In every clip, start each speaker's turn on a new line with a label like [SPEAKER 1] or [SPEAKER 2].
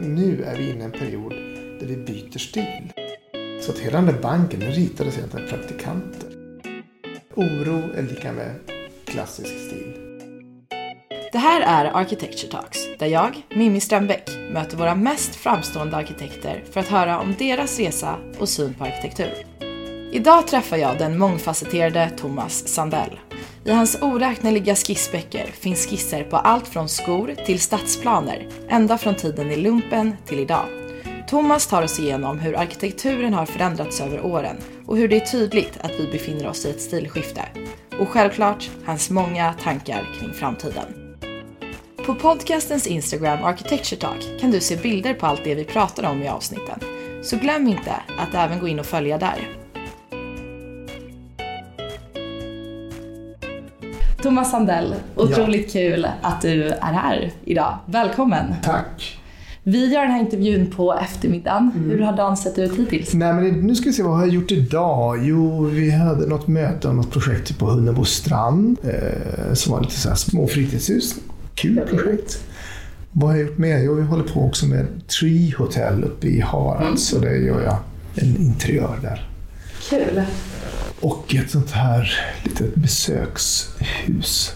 [SPEAKER 1] Nu är vi inne i en period där vi byter stil. Så att hela den där banken den ritades egentligen av praktikanter. Oro är lika med klassisk stil.
[SPEAKER 2] Det här är Architecture Talks, där jag, Mimmi Strömbäck, möter våra mest framstående arkitekter för att höra om deras resa och syn på arkitektur. Idag träffar jag den mångfacetterade Thomas Sandell. I hans oräkneliga skissböcker finns skisser på allt från skor till stadsplaner, ända från tiden i lumpen till idag. Thomas tar oss igenom hur arkitekturen har förändrats över åren och hur det är tydligt att vi befinner oss i ett stilskifte. Och självklart hans många tankar kring framtiden. På podcastens Instagram Architecture Talk kan du se bilder på allt det vi pratar om i avsnitten. Så glöm inte att även gå in och följa där. Thomas Sandell, otroligt kul att du är här idag. Välkommen!
[SPEAKER 1] Tack!
[SPEAKER 2] Vi gör den här intervjun på eftermiddagen. Hur har dagen sett ut hittills?
[SPEAKER 1] Nej, men nu ska vi se, vad har jag gjort idag? Jo, vi hade något möte om något projekt på Hunnebo strand eh, som var lite så här små fritidshus. Kul projekt. Vad har jag gjort mer? Jo, vi håller på också med Tree Hotel uppe i Harads, så det gör jag en interiör där.
[SPEAKER 2] Kul!
[SPEAKER 1] Och ett sånt här litet besökshus.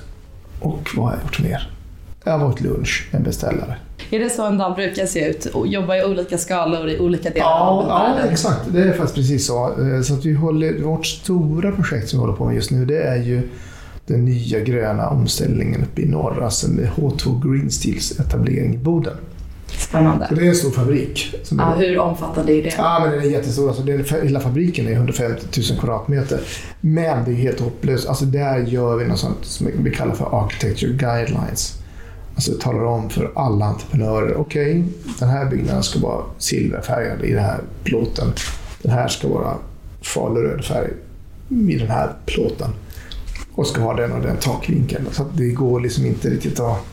[SPEAKER 1] Och vad har jag gjort mer? Jag har varit lunch med en beställare.
[SPEAKER 2] Är det så en dag brukar se ut? Jobba i olika skalor i olika delar
[SPEAKER 1] Ja,
[SPEAKER 2] av
[SPEAKER 1] ja,
[SPEAKER 2] världen?
[SPEAKER 1] exakt. Det är faktiskt precis så. Eh, så att vi håller, vårt stora projekt som vi håller på med just nu, det är ju den nya gröna omställningen uppe i norr, alltså med H2 Green Steels etablering i Boden.
[SPEAKER 2] Spännande.
[SPEAKER 1] Så det är en stor fabrik.
[SPEAKER 2] Ja, hur omfattande är det?
[SPEAKER 1] Ja, men den är jättestor. Alltså, är, hela fabriken är 150 000 kvadratmeter. Men det är helt hopplöst. Alltså, där gör vi något sånt som vi kallar för architecture guidelines. Alltså talar om för alla entreprenörer, okej, den här byggnaden ska vara silverfärgad i den här plåten. Den här ska vara faluröd färg i den här plåten. Och ska ha den och den takvinkeln. Så det går liksom inte riktigt att...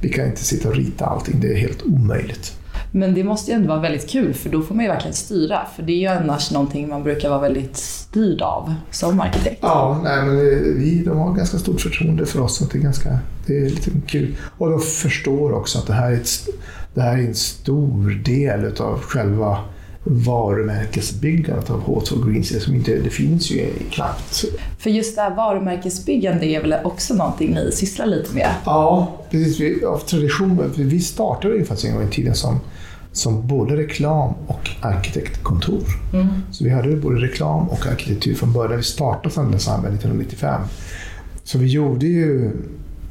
[SPEAKER 1] Vi kan inte sitta och rita allting, det är helt omöjligt.
[SPEAKER 2] Men det måste ju ändå vara väldigt kul för då får man ju verkligen styra. För det är ju annars någonting man brukar vara väldigt styrd av som arkitekt.
[SPEAKER 1] Ja, nej, men vi de har ganska stort förtroende för oss. Så det, är ganska, det är lite kul. Och de förstår också att det här är, ett, det här är en stor del av själva varumärkesbyggandet av H2 Green Steel. Som inte, det finns ju knappt.
[SPEAKER 2] För just det här varumärkesbyggande är väl också någonting ni sysslar lite med?
[SPEAKER 1] Ja, precis. Vi, av tradition. Vi startade ju faktiskt en gång i tiden som, som både reklam och arkitektkontor. Så vi hade både reklam och arkitektur från början. Vi startade Sandell Sandberg 1995. Så vi gjorde ju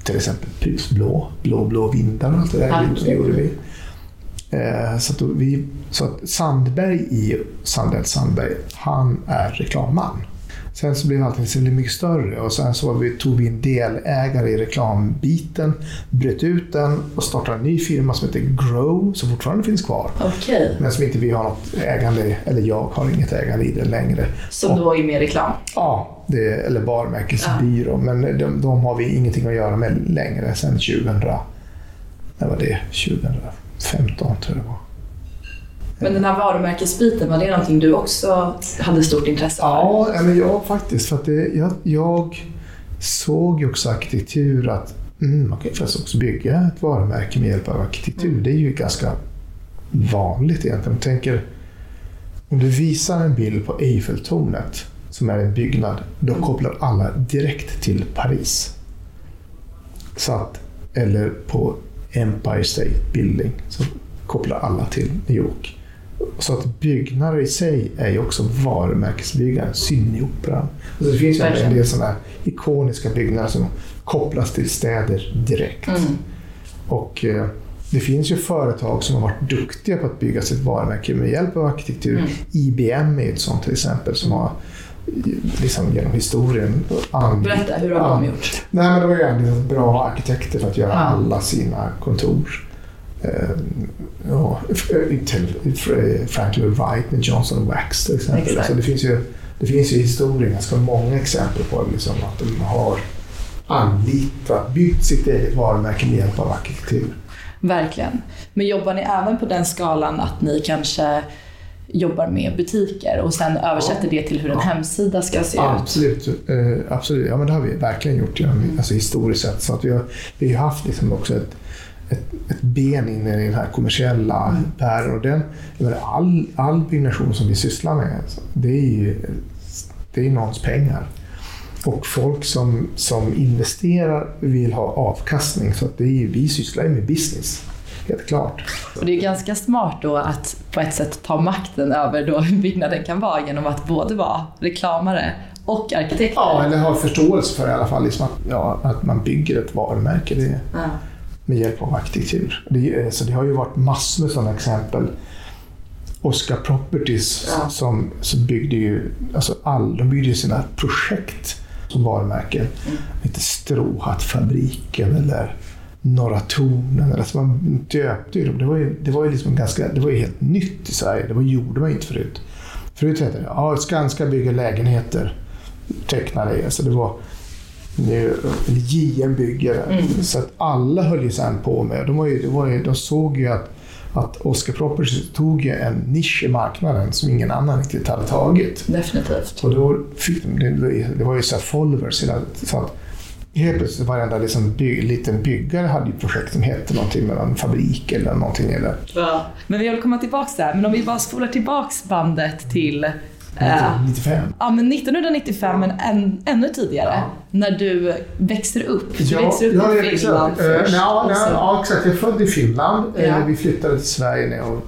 [SPEAKER 1] till exempel Pripps blå, blå, vindar och allt det där. Det gjorde vi. Eh, Så att, vi, så att Sandberg i Sandell Sandberg, han är reklamman. Sen så blev allting så mycket större och sen så vi, tog vi en delägare i reklambiten, bröt ut den och startade en ny firma som heter Grow, som fortfarande finns kvar.
[SPEAKER 2] Okej.
[SPEAKER 1] Men som inte vi har något ägande eller jag har inget ägande i den längre.
[SPEAKER 2] Som då är mer reklam?
[SPEAKER 1] Ja, det, eller varumärkesbyrå. Men de, de har vi ingenting att göra med längre sen 2000... När var det? 2015 tror jag det var.
[SPEAKER 2] Men den här varumärkesbiten, var det någonting du också hade stort intresse för?
[SPEAKER 1] Ja, men jag faktiskt. För att det, jag, jag såg ju också arkitektur att mm, man kan faktiskt också bygga ett varumärke med hjälp av arkitektur. Det är ju ganska vanligt egentligen. Jag tänker, om du visar en bild på Eiffeltornet som är en byggnad, då kopplar alla direkt till Paris. Så att, eller på Empire State Building så kopplar alla till New York. Så att byggnader i sig är ju också varumärkesbyggnader. Sydneoperan. Alltså det finns ju en del sådana här ikoniska byggnader som kopplas till städer direkt.
[SPEAKER 2] Mm.
[SPEAKER 1] Och eh, det finns ju företag som har varit duktiga på att bygga sitt varumärke med hjälp av arkitektur.
[SPEAKER 2] Mm.
[SPEAKER 1] IBM är ett sånt till exempel som har liksom genom historien
[SPEAKER 2] Berätta, hur har de gjort?
[SPEAKER 1] Nej, men de har ju anlitat bra arkitekter för att göra
[SPEAKER 2] Ja.
[SPEAKER 1] alla sina kontor. Eh, ja, till Frank Lloyd Wright med Johnson Wax till exempel.
[SPEAKER 2] Exakt.
[SPEAKER 1] Så det, finns ju, det finns ju i historien ganska många exempel på liksom, att de har anlitat, byggt sitt eget varumärke med hjälp av arkitektur.
[SPEAKER 2] Verkligen. Men jobbar ni även på den skalan att ni kanske jobbar med butiker och sen översätter det till hur en
[SPEAKER 1] Ja.
[SPEAKER 2] hemsida ska se ut?
[SPEAKER 1] Absolut, eh, absolut. Ja, men det har vi verkligen gjort genom, alltså, historiskt sett. Så att vi, har, vi har haft liksom också ett, ett, ett ben in i den här kommersiella mm. världen. Och den, all, all byggnation som vi sysslar med, det är ju det är någons pengar. Och folk som, som investerar vill ha avkastning. Så att det är, vi sysslar ju med business. Helt klart.
[SPEAKER 2] Och det är ganska smart då att på ett sätt ta makten över då hur byggnaden kan vara genom att både vara reklamare och arkitekt.
[SPEAKER 1] Ja, eller ha förståelse för i alla fall liksom att, ja, att man bygger ett varumärke det, ja. med hjälp av arkitektur. Det, så det har ju varit massor med sådana exempel. Oscar Properties ja. som, som byggde ju, alltså all, de byggde sina projekt som varumärken. Mm. Inte Stråhattfabriken eller Norra Tonen. Alltså man döpte ju dem. Det var ju, det var ju, liksom ganska, det var ju helt nytt i Sverige. Det var, gjorde man inte förut. Förut hette det ja, Skanska bygger lägenheter. Tecknade det. Så det var nu, JM bygger. Mm. Så att alla höll ju sen på med. De, var ju, de, var ju, de såg ju att att Oscar Properties tog en nisch i marknaden som ingen annan riktigt hade tagit.
[SPEAKER 2] Definitivt.
[SPEAKER 1] Och då fick, det, det var ju så här followers. Så att helt plötsligt varenda liksom by, liten byggare hade ju projekt som hette någonting med en fabrik eller någonting. Eller.
[SPEAKER 2] Ja. Men vi vill komma tillbaka där. Men om vi bara spolar tillbaks bandet till
[SPEAKER 1] 1995?
[SPEAKER 2] Uh, ja, men 1995, men än, ännu tidigare. Ja. När du växer upp. Du
[SPEAKER 1] ja,
[SPEAKER 2] växer upp
[SPEAKER 1] ja,
[SPEAKER 2] i Finland uh, först.
[SPEAKER 1] Ja, ja, ja, exakt. Jag är född i Finland. Ja. Uh, vi flyttade till Sverige när jag var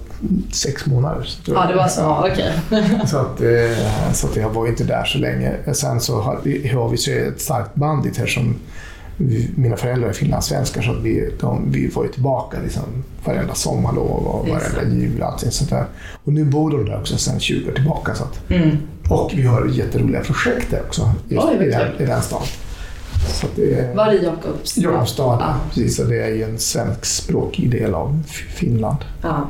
[SPEAKER 1] sex månader.
[SPEAKER 2] Ja, det var så. Ja. Okej.
[SPEAKER 1] Okay. så, att, uh, så att jag var inte där så länge. Sen så har vi, har vi ett starkt band dit här som mina föräldrar är finlandssvenskar så vi, de, vi var ju tillbaka liksom varenda sommarlov och varenda jul och allting sånt där. Och nu bor de där också sedan 20 år tillbaka. Så att, mm. Och vi har jätteroliga projekt där också just Oj, i, den, i den stan.
[SPEAKER 2] Så det är, Var i Jakobstad?
[SPEAKER 1] Jakobstad, ja. precis. Och det är ju en svenskspråkig del av Finland. Ja.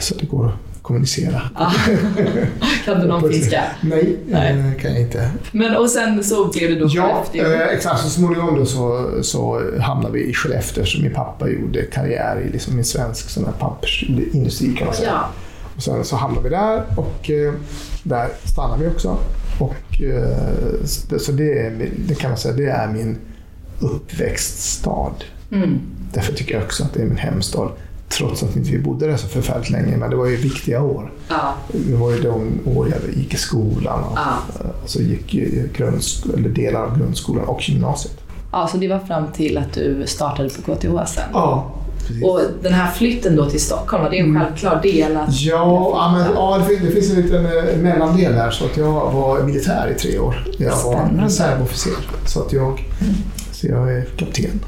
[SPEAKER 1] Så det går kommunicera. Ah.
[SPEAKER 2] kan du någon finska?
[SPEAKER 1] Nej, Nej, eh, kan jag inte.
[SPEAKER 2] Men och sen så blev det då
[SPEAKER 1] ja, Skellefteå? Eh, exakt. Så småningom då så, så hamnade vi i Skellefteå eftersom min pappa gjorde karriär i liksom en svensk sån pappersindustri kan man säga. Ja. Och sen så hamnade vi där och eh, där stannade vi också. Och, så det, det kan man säga, det är min uppväxtstad. Mm. Därför tycker jag också att det är min hemstad. Trots att inte vi bodde där så förfärligt länge, men det var ju viktiga år. Ja. Det var ju de år jag gick i skolan och ja. så gick grundsk- eller delar av grundskolan och gymnasiet.
[SPEAKER 2] Ja, så det var fram till att du startade på KTH sen?
[SPEAKER 1] Ja, Precis.
[SPEAKER 2] Och den här flytten då till Stockholm, var det en mm. självklar del? Att
[SPEAKER 1] ja, men, ja det, finns, det finns en liten eh, mellandel där. Så att jag var militär i tre år. Jag var reservofficer. Så, att jag, mm. så jag är kapten.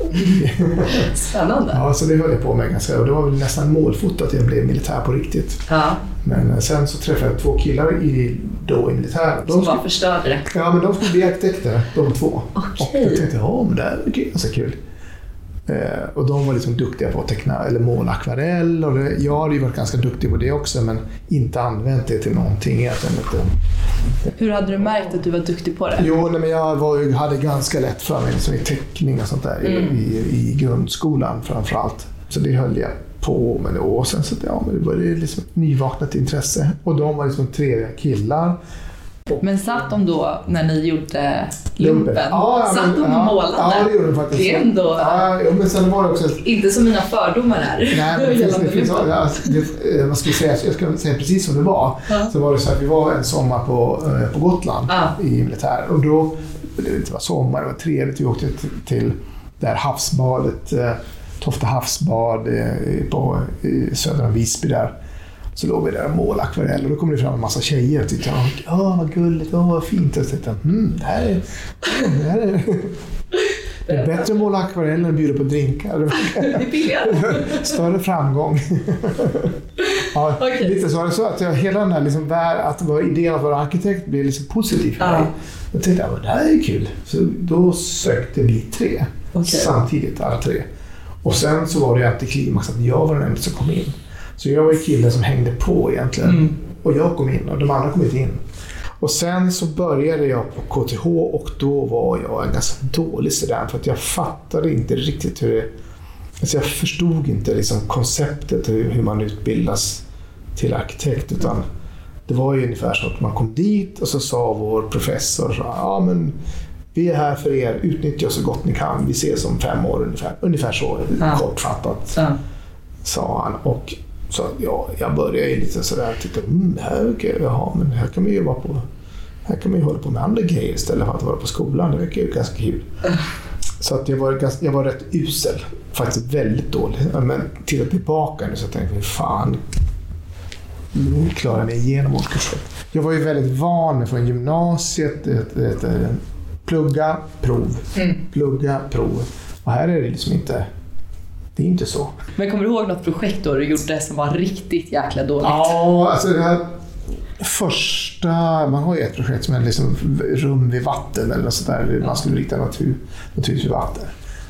[SPEAKER 2] Spännande.
[SPEAKER 1] Ja, så det höll jag på med ganska. Och det var väl nästan målfoto att jag blev militär på riktigt. Ja. Men eh, sen så träffade jag två killar i, då i militären.
[SPEAKER 2] Som bara förstörde det?
[SPEAKER 1] Ja, men de skulle bli arkitekter, de två. Okay. Och jag tänkte, ja men det här är ganska kul. Eh, och de var liksom duktiga på att teckna eller måla akvarell. Och det, jag hade ju varit ganska duktig på det också men inte använt det till någonting egentligen.
[SPEAKER 2] Hur hade du märkt att du var duktig på det?
[SPEAKER 1] Jo, nej, men jag var, hade ganska lätt för mig liksom, i teckning och sånt där mm. i, i, grundskolan framför allt. Så det höll jag på med. Och sen så ja, men det var liksom ett nyvaknat intresse. Och de var liksom trevliga killar.
[SPEAKER 2] Men satt de då, när ni gjorde lumpen, ja, satt de och ja, målade?
[SPEAKER 1] Ja, det gjorde de faktiskt.
[SPEAKER 2] Det är ändå...
[SPEAKER 1] Ja, men sen var det också...
[SPEAKER 2] Inte som mina fördomar här.
[SPEAKER 1] Nej, men finns, det finns, ja, det, vad ska jag, säga, jag ska säga precis som det var. Ja. Så var det så att vi var en sommar på, eh, på Gotland ja. i militären. Och då, det var sommar, det var trevligt. Vi åkte till, till det här havsbadet, eh, Tofta havsbad eh, på, i södra Visby där. Så låg vi där och målade akvarell och då kom det fram en massa tjejer och tyckte åh vad gulligt, åh vad fint. Och så tänkte mm, det här är... Det, här är det är bättre att måla akvarell än att bjuda på drinkar.
[SPEAKER 2] Det är billigare.
[SPEAKER 1] Större framgång. ja, okay. Lite så så att jag, hela den här liksom, att vara idén att vara arkitekt blev liksom positiv för mig. Ja. Jag tänkte att det här är kul. Så då sökte vi tre okay. samtidigt, alla tre. Och sen så var det antiklimax att jag var den enda som kom in. Så jag var killen som hängde på egentligen. Mm. Och jag kom in och de andra kom inte in. Och sen så började jag på KTH och då var jag en ganska dålig student för att jag fattade inte riktigt hur det... Alltså jag förstod inte liksom konceptet hur man utbildas till arkitekt. Utan det var ju ungefär så att man kom dit och så sa vår professor så, ja men Vi är här för er, utnyttja så gott ni kan. Vi ses om fem år ungefär. Ungefär så
[SPEAKER 2] Ja.
[SPEAKER 1] kortfattat
[SPEAKER 2] Ja.
[SPEAKER 1] sa han. Och så ja, jag började lite sådär och tyckte, mm, här, okay, jaha, men här kan man ju vara på här kan man ju hålla på med andra grejer istället för att vara på skolan. Det verkar ju ganska kul. Så att jag, var ganska, jag var rätt usel. Faktiskt väldigt dålig. Men tittar tillbaka nu så tänkte jag, fan. Nu klarar jag mig igenom årskurs. Jag var ju väldigt van från gymnasiet. Ett, ett, ett, plugga, prov.
[SPEAKER 2] Mm.
[SPEAKER 1] Plugga, prov. Och här är det liksom inte... Det är inte så.
[SPEAKER 2] Men kommer du ihåg något projekt då du gjorde som var riktigt jäkla dåligt?
[SPEAKER 1] Ja, alltså det här första... Man har ju ett projekt som är liksom rum vid vatten eller något sånt där. Man skulle rita något hus vid vatten.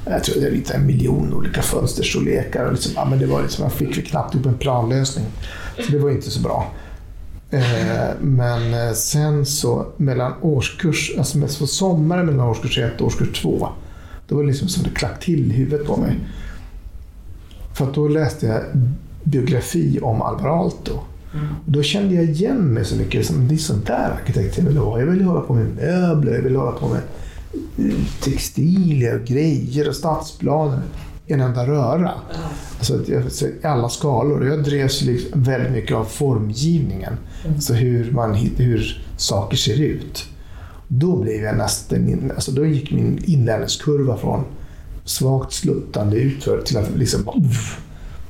[SPEAKER 1] Jag tror jag ritade en miljon olika fönsterstorlekar. Och liksom, ja, men det var liksom, man fick knappt upp en planlösning. Så det var inte så bra. Eh, men eh, sen så mellan årskurs, alltså på sommaren mellan årskurs 1 och årskurs 2. Då var det liksom som det klack till i huvudet på mig. För då läste jag biografi om Alvar Aalto. Och Då kände jag igen mig så mycket. Som, det är sånt där arkitekt jag vill ha. Jag vill hålla på med möbler, jag vill hålla på med eh, textilier, och grejer och stadsplaner en enda röra. Alltså, I alla skalor. Jag drevs liksom väldigt mycket av formgivningen. Alltså hur, man, hur saker ser ut. Då blev jag nästan alltså då gick min inlärningskurva från svagt sluttande utför till att liksom uff,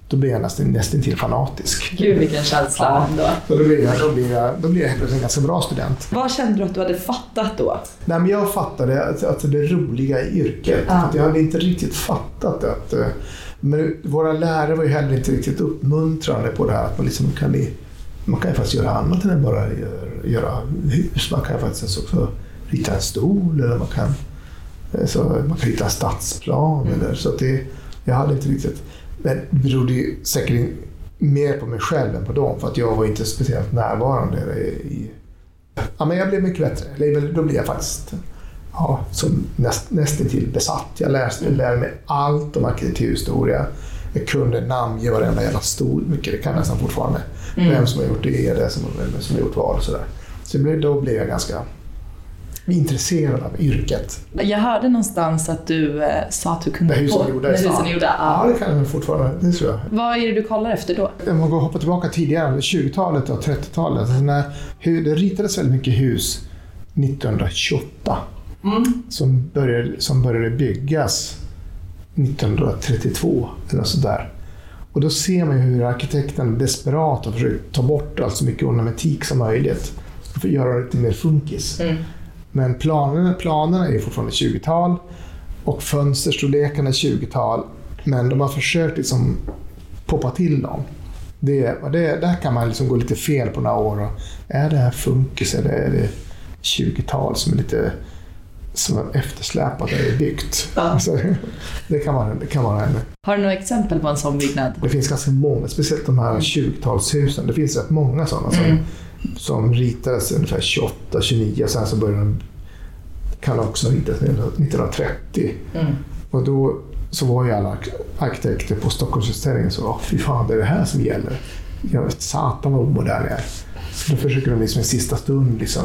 [SPEAKER 1] då blev jag nästan, nästan till fanatisk.
[SPEAKER 2] Gud vilken känsla
[SPEAKER 1] Ja. då blev jag, då blev jag, då blev jag helt en ganska bra student.
[SPEAKER 2] Vad kände du att du hade fattat då?
[SPEAKER 1] Nej, men jag fattade att, att det roliga i yrket.
[SPEAKER 2] Ja.
[SPEAKER 1] Att jag hade inte riktigt fattat att... eh, Men våra lärare var ju heller inte riktigt uppmuntrande på det här att man liksom kan i, man kan ju faktiskt göra annat än att bara göra, göra hus. Man kan ju faktiskt också rita en stol eller man kan, så man kan en stadsplan. Eller, så det, jag hade inte riktigt... Men det berodde ju säkert mer på mig själv än på dem för att jag var inte speciellt närvarande i, Ja, men jag blev mycket bättre. Eller Då blev jag faktiskt ja, som näst, nästan till besatt. Jag läste, lärde mig allt om arkitekturhistoria. Jag kunde namnge varenda jävla stol. Mycket, det kan jag nästan fortfarande. Vem som har gjort det, det som, vem som har gjort vad och sådär. Så då blev jag ganska intresserad av yrket.
[SPEAKER 2] Jag hörde någonstans att du eh, sa att du kunde
[SPEAKER 1] När husen i
[SPEAKER 2] när husen är gjorda.
[SPEAKER 1] Ja,
[SPEAKER 2] Ja.
[SPEAKER 1] det kan jag fortfarande. Det tror jag.
[SPEAKER 2] Vad är det du kollar efter då?
[SPEAKER 1] Om man går och hoppar tillbaka tidigare, 20-talet och 30-talet. Alltså när, hu- det ritades väldigt mycket hus 1928 som, började, som började byggas 1932 eller sådär. Och då ser man hur arkitekten desperat har försökt ta bort allt så mycket ornamentik som möjligt för att göra det lite mer funkis. Men planerna, planerna är fortfarande 20-tal och fönsterstorlekarna är 20-tal. Men de har försökt liksom poppa till dem. Det, det, där kan man liksom gå lite fel på några år. Är det här funkis eller är det 20-tal som är lite som är eftersläpat eller byggt?
[SPEAKER 2] Ja.
[SPEAKER 1] Alltså, det, kan vara, det kan vara en
[SPEAKER 2] Har du några exempel på en sån byggnad?
[SPEAKER 1] det finns ganska många, speciellt de här 20-talshusen. Det finns rätt många sådana som, som ritades ungefär 28, 29 och sen så började de kan också ha ritats 1930.
[SPEAKER 2] Mm.
[SPEAKER 1] Och då så var ju alla arkitekter på Stockholmsutställningen så, "Åh, fy fan det är det här som gäller. Jag vet satan vad omodern jag är. Så då försöker de liksom i sista stund liksom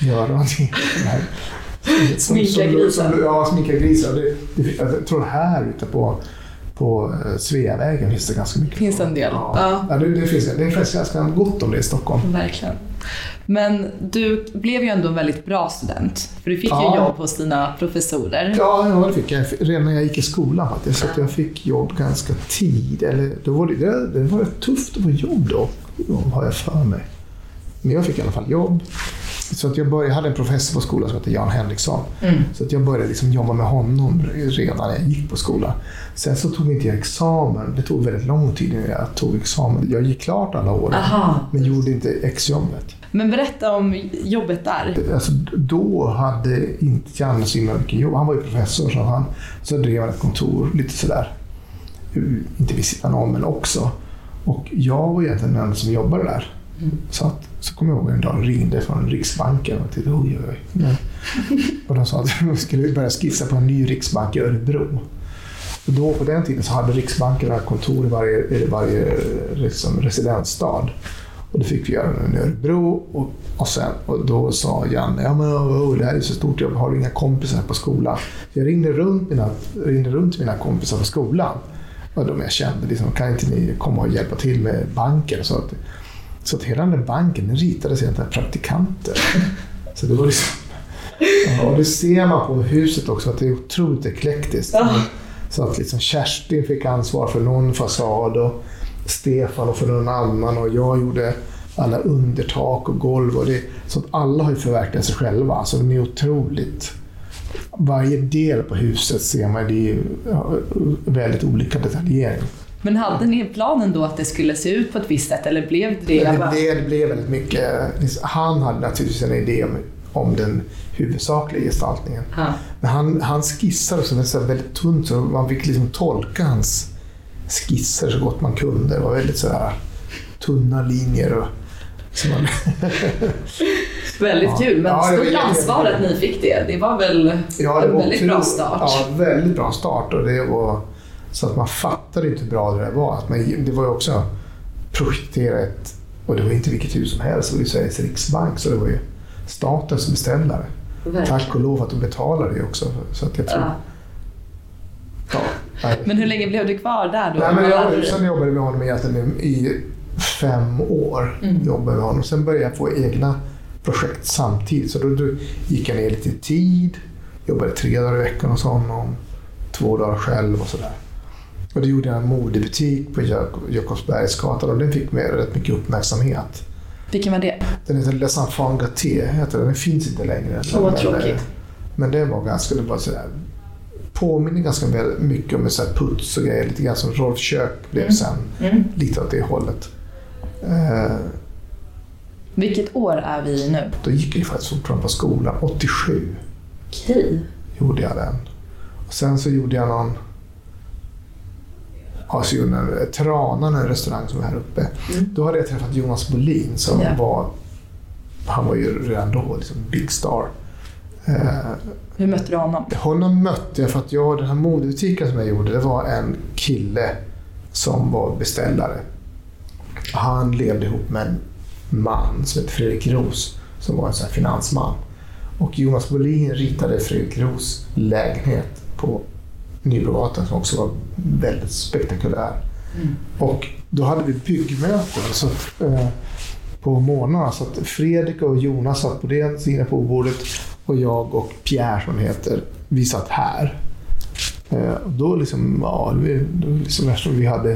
[SPEAKER 1] göra någonting.
[SPEAKER 2] Sminka grisen.
[SPEAKER 1] Ja, sminka grisen. Det, det, jag tror här ute på, på eh, Sveavägen finns det ganska mycket.
[SPEAKER 2] Finns en del.
[SPEAKER 1] Ja.
[SPEAKER 2] Ja.
[SPEAKER 1] Det, det, finns, det finns ganska gott om det i Stockholm.
[SPEAKER 2] Verkligen. Men du blev ju ändå en väldigt bra student. För du fick
[SPEAKER 1] Ja.
[SPEAKER 2] ju jobb hos dina professorer.
[SPEAKER 1] Ja, ja, det fick jag. Redan när jag gick i skolan faktiskt. Så att jag fick jobb ganska tid. Eller, då var det, det, det var tufft att få jobb då, har jag för mig. Men jag fick i alla fall jobb. Så att jag, började, jag hade en professor på skolan som hette Jan Henriksson.
[SPEAKER 2] Mm.
[SPEAKER 1] Så att jag började liksom jobba med honom redan när jag gick på skolan. Sen så tog inte jag examen. Det tog väldigt lång tid innan jag tog examen. Jag gick klart alla år,
[SPEAKER 2] Aha.
[SPEAKER 1] men gjorde inte exjobbet.
[SPEAKER 2] Men berätta om jobbet där.
[SPEAKER 1] Alltså, då hade inte Janne så himla mycket jobb. Han var ju professor så han så drev han ett kontor lite sådär. Inte vid sidan om men också. Och jag var egentligen den enda som jobbade där. Så, att, så kom jag ihåg en dag ringde från Riksbanken och tittade, oj, oj, oj. Och de sa att de skulle börja skissa på en ny riksbank i Örebro. Och då, på den tiden så hade Riksbanken kontor i varje, varje liksom, residensstad. Och då fick vi göra i Örebro och, och, sen, och då sa Janne, ja men oh, det här är så stort jobb, har du inga kompisar på skolan? Jag ringde runt mina, ringde runt mina kompisar på skolan. Och de jag kände, liksom, kan inte ni komma och hjälpa till med banken? Så att, så att hela den banken den ritades egentligen av praktikanter. Så det var liksom, ja, och det ser man på huset också, att det är otroligt eklektiskt. Så att liksom Kerstin fick ansvar för någon fasad och Stefan för någon annan och jag gjorde alla undertak och golv. Och det, så att alla har ju förverkligat sig själva. Alltså de är otroligt... Varje del på huset ser man, det är ja, väldigt olika detaljering.
[SPEAKER 2] Men hade ni planen då att det skulle se ut på ett visst sätt eller blev det...
[SPEAKER 1] Det, det, det blev väldigt mycket... Han hade naturligtvis en idé om, om den huvudsakliga gestaltningen.
[SPEAKER 2] Ja.
[SPEAKER 1] Men han, han skissade så väldigt, tunt så man fick liksom tolka hans skisser så gott man kunde. Det var väldigt så här tunna linjer. Och, man...
[SPEAKER 2] väldigt
[SPEAKER 1] Ja.
[SPEAKER 2] kul, men
[SPEAKER 1] Ja,
[SPEAKER 2] stort ansvar att ni fick det. Det var väl
[SPEAKER 1] Ja, det
[SPEAKER 2] en
[SPEAKER 1] var
[SPEAKER 2] väldigt bra start.
[SPEAKER 1] Ja, väldigt bra start. Och det var, så att man fattade inte hur bra det där var. Att man, det var ju också projektera ett, och det var inte vilket hus som helst, det var ju Sveriges riksbank, så det var ju staten som beställare.
[SPEAKER 2] Verkligen.
[SPEAKER 1] Tack och lov att de betalade ju också. Så att jag tror,
[SPEAKER 2] Ja.
[SPEAKER 1] ja.
[SPEAKER 2] Men hur länge blev du kvar där då?
[SPEAKER 1] Nej, men jag, sen jobbade vi med honom egentligen i fem år.
[SPEAKER 2] Mm.
[SPEAKER 1] Jobbade med honom. Sen började jag få egna projekt samtidigt. Så då, då gick jag ner lite i tid. Jobbade tre dagar i veckan hos honom. Två dagar själv och sådär. Och då gjorde jag en modebutik på Jak- Jakobsbergsgatan och den fick med rätt mycket uppmärksamhet.
[SPEAKER 2] Vilken var det?
[SPEAKER 1] Den heter Les Enfants Gâtés, heter den. Den finns inte längre.
[SPEAKER 2] Åh, vad
[SPEAKER 1] Men,
[SPEAKER 2] tråkigt.
[SPEAKER 1] eh, Men den var ganska, det var sådär, påminner ganska mycket om så puts och grejer. Lite grann som Rolf Kök blev
[SPEAKER 2] Mm.
[SPEAKER 1] sen.
[SPEAKER 2] Mm.
[SPEAKER 1] Lite åt det hållet. Eh,
[SPEAKER 2] Vilket år är vi nu?
[SPEAKER 1] då gick jag faktiskt fortfarande på skolan. 87
[SPEAKER 2] Okej.
[SPEAKER 1] gjorde jag den. Och sen så gjorde jag någon... Jag en- Tranan, en restaurang som var här uppe.
[SPEAKER 2] Mm.
[SPEAKER 1] Då hade jag träffat Jonas Bolin som
[SPEAKER 2] Ja.
[SPEAKER 1] var... Han var ju redan då liksom big star. Eh,
[SPEAKER 2] Hur mötte du honom?
[SPEAKER 1] Honom mötte jag för att jag, den här modebutiken som jag gjorde, det var en kille som var beställare. Han levde ihop med en man som hette Fredrik Ros som var en sån här finansman. Och Jonas Bolin ritade Fredrik Ros lägenhet på Nybrogatan som också var väldigt spektakulär.
[SPEAKER 2] Mm.
[SPEAKER 1] Och då hade vi byggmöten så att, eh, på morgnarna. Så att Fredrik och Jonas satt på den sidan på bordet och jag och Pierre som heter, vi satt här. Eh, och då liksom, ja, det var liksom eftersom vi hade